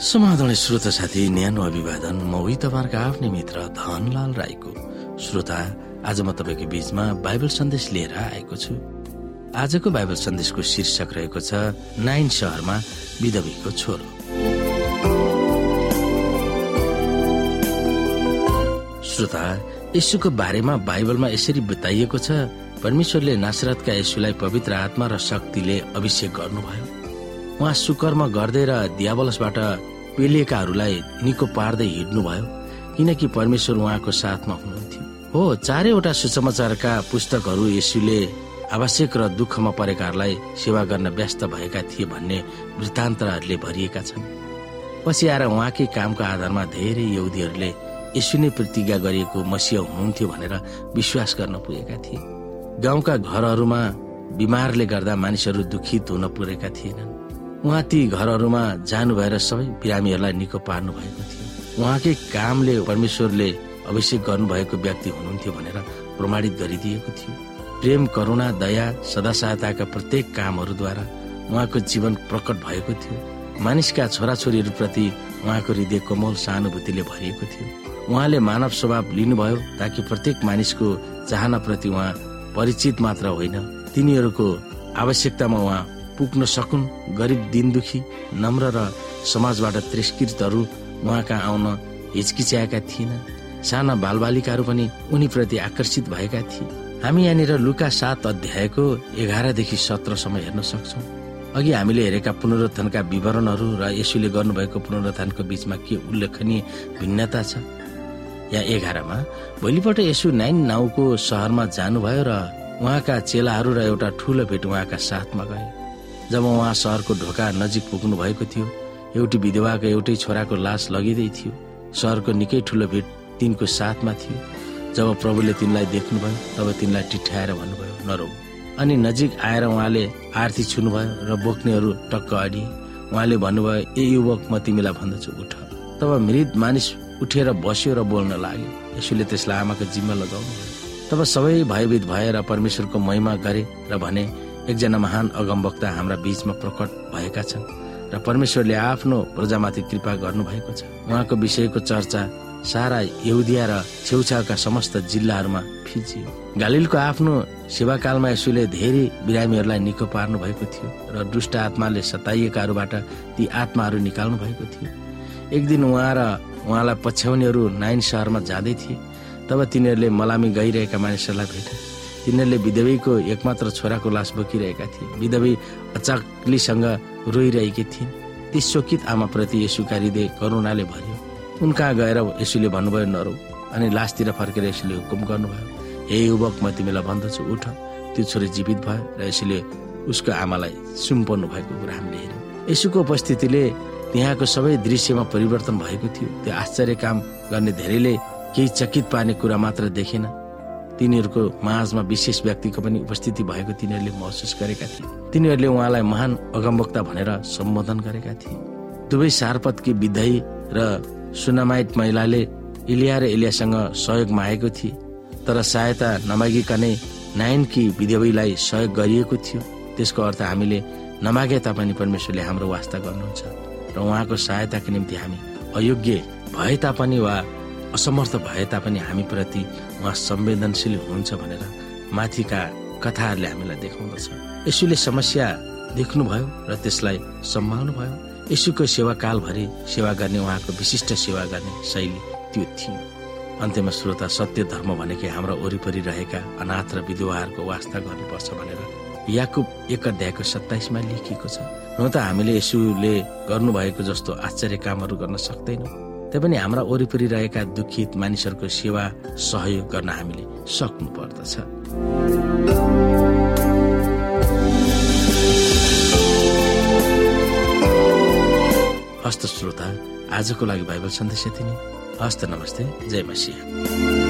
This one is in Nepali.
समाधान श्रोता साथी न्यानो अभिवादन। म उही तपाईँहरूको आफ्नै मित्र धनलाल राईको। श्रोता आज म तपाईँको बीचमा बाइबल सन्देश लिएर आएको छु। आजको बाइबल सन्देशको शीर्षक रहेको छ नाइन सहरमा विधवीको छोरो। श्रोता यसुको बारेमा बाइबलमा यसरी बताइएको छ परमेश्वरले नासरतका यसुलाई पवित्र आत्मा र शक्तिले अभिषेक गर्नुभयो। उहाँ सुकर्म गर्दै र दियावलसबाट पेलिएकाहरूलाई निको पार्दै हिँड्नुभयो किनकि परमेश्वर उहाँको साथमा हुनुहुन्थ्यो। हो चारैवटा सुसमाचारका पुस्तकहरू यसुले आवश्यक र दुःखमा परेकाहरूलाई सेवा गर्न व्यस्त भएका थिए भन्ने वृत्तान्तरहरूले भरिएका छन्। पछि आएर उहाँकै कामको आधारमा धेरै यहुदीहरूले यसु नै प्रतिज्ञा गरिएको मसिह हुनुहुन्थ्यो भनेर विश्वास गर्न पुगेका थिए। गाउँका घरहरूमा बिमारले गर्दा मानिसहरू दुखित हुन पुगेका थिएनन्। उहाँ ती घरहरूमा जानु भएर सबै बिरामीहरूलाई निको पार्नु भएको थियो। उहाँकै कामले परमेश्वरले अभिषेक गर्नुभएको व्यक्ति हुनुहुन्थ्यो भनेर प्रमाणित गरिदिएको थियो। प्रेम करुणा दया सदासहायताका प्रत्येक कामहरूद्वारा उहाँको जीवन प्रकट भएको थियो। मानिसका छोराछोरीहरूप्रति उहाँको हृदय कोमल सहानुभूतिले भरिएको थियो। उहाँले मानव स्वभाव लिनुभयो ताकि प्रत्येक मानिसको चाहनाप्रति उहाँ परिचित मात्र होइन। तिनीहरूको आवश्यकतामा उहाँ पुग्न सकुन् गरिब दिन दुखी नम्र र समाजबाट तिरस्कृतहरू उहाँका आउन हिचकिच्याएका थिएन साना बालबालिकाहरू पनि उनीप्रति आकर्षित भएका थिए हामी यहाँनिर लुका सात अध्यायको एघारदेखि सत्रसम्म हेर्न सक्छौ। अघि हामीले हेरेका पुनरुत्थानका विवरणहरू र यसुले गर्नुभएको पुनरुत्थानको बीचमा के उल्लेखनीय भिन्नता छ? यहाँ एघारमा भोलिपल्ट यसु नाइन नाउको सहरमा जानुभयो र उहाँका चेलाहरू र एउटा ठुलो भेट उहाँका साथमा गए। जब उहाँ सहरको ढोका नजिक पुग्नु भएको थियो एउटी विधवाको एउटै छोराको लास लगिँदै थियो। सहरको निकै ठुलो भेट तिनको साथमा थियो। जब प्रभुले तिनलाई देख्नुभयो तब तिनलाई टिठाएर भन्नुभयो नरौ। अनि नजिक आएर उहाँले आरती छुनुभयो र बोक्नेहरू टक्क अडिए उहाँले भन्नुभयो ए युवक म तिमीलाई भन्दछु उठ। तब मृत मानिस उठेर बस्यो र बोल्न लाग्यो। यसुले त्यसलाई आमाको जिम्मा लगाउनु तब सबै भयभीत भएर परमेश्वरको महिमा गरे र भने एकजना महान अगमवक्ता हाम्रा बीचमा प्रकट भएका छन् र परमेश्वरले आफ्नो प्रजामाथि कृपा गर्नु भएको छ। उहाँको विषयको चर्चा सारा यहुदिया र छेउछाउका समस्त जिल्लाहरूमा फिजियो। गालिलको आफ्नो सेवाकालमा यसुले धेरै बिरामीहरूलाई निको पार्नु भएको थियो र दुष्ट आत्माले सताइएकाहरूबाट ती आत्माहरू निकाल्नु भएको थियो। एक दिन उहाँ र उहाँलाई पछ्याउनेहरू नाइन सहरमा जाँदै थिए तब तिनीहरूले मलामी गइरहेका मानिसहरूलाई भेटे तिनीहरूले विधवीको एकमात्र छोराको लास बोकिरहेका थिए। विधवी अचाक्लीसँग रोइरहेकी थिइन्। ती शोकित आमाप्रति यसुका हृदय करुणाले भरियो उनका गएर यसुले भन्नुभयो नरौ? अनि लासतिर फर्केर यसुले हुकुम गर्नुभयो। हे युवक म तिमीलाई भन्दछु उठ। त्यो छोरी जीवित भयो र यसले उसको आमालाई सुम्पाउनु भएको कुरा हामीले हेऱ्यौँ। यसुको उपस्थितिले त्यहाँको सबै दृश्यमा परिवर्तन भएको थियो। त्यो आश्चर्य काम गर्ने धेरैले केही चकित पार्ने कुरा मात्र देखेन। तिनीहरूको माझमा विशेष व्यक्तिको पनि उपस्थिति भएको तिनीहरूले महसुस गरेका थिए। तिनीहरूले उहाँलाई महान अगमवक्ता भनेर सम्बोधन गरेका थिए। दुवै सारपतकी विधयी र सुनामाइट महिलाले इलिया र इलियासँग सहयोग मागेको थिए तर सहायता नमागिकनै नाइनकी विधवीलाई सहयोग गरिएको थियो। त्यसको अर्थ हामीले नमागे तापनि परमेश्वरले हाम्रो वास्ता गर्नुहुन्छ र उहाँको सहायताको निम्ति हामी अयोग्य भए तापनि वा असमर्थ भए तापनि हामी प्रति उहाँ संवेदनशील हुनुहुन्छ भनेर माथिका कथाहरूले हामीलाई देखाउँदछ। यसुले समस्या देख्नुभयो र त्यसलाई सम्हाल्नु भयो यसुको सेवाकालभरि सेवा गर्ने उहाँको विशिष्ट सेवा गर्ने शैली त्यो थियो। अन्त्यमा श्रोता सत्य धर्म भनेकै हाम्रो वरिपरि रहेका अनाथ र विधवाहरूको वास्ता गर्नुपर्छ भनेर याकुब एक अध्यायको सत्ताइसमा लेखिएको छ। हुन त हामीले यसुले गर्नुभएको जस्तो आश्चर्य कामहरू गर्न सक्दैनौँ। तैपनि हाम्रा वरिपरि रहेका दुखित मानिसहरूको सेवा सहयोग गर्न हामीले सक्नु पर्दछ हस्त श्रोता आजको लागि बाइबल सन्देश यति नै। हस्त नमस्ते जय मसिंह।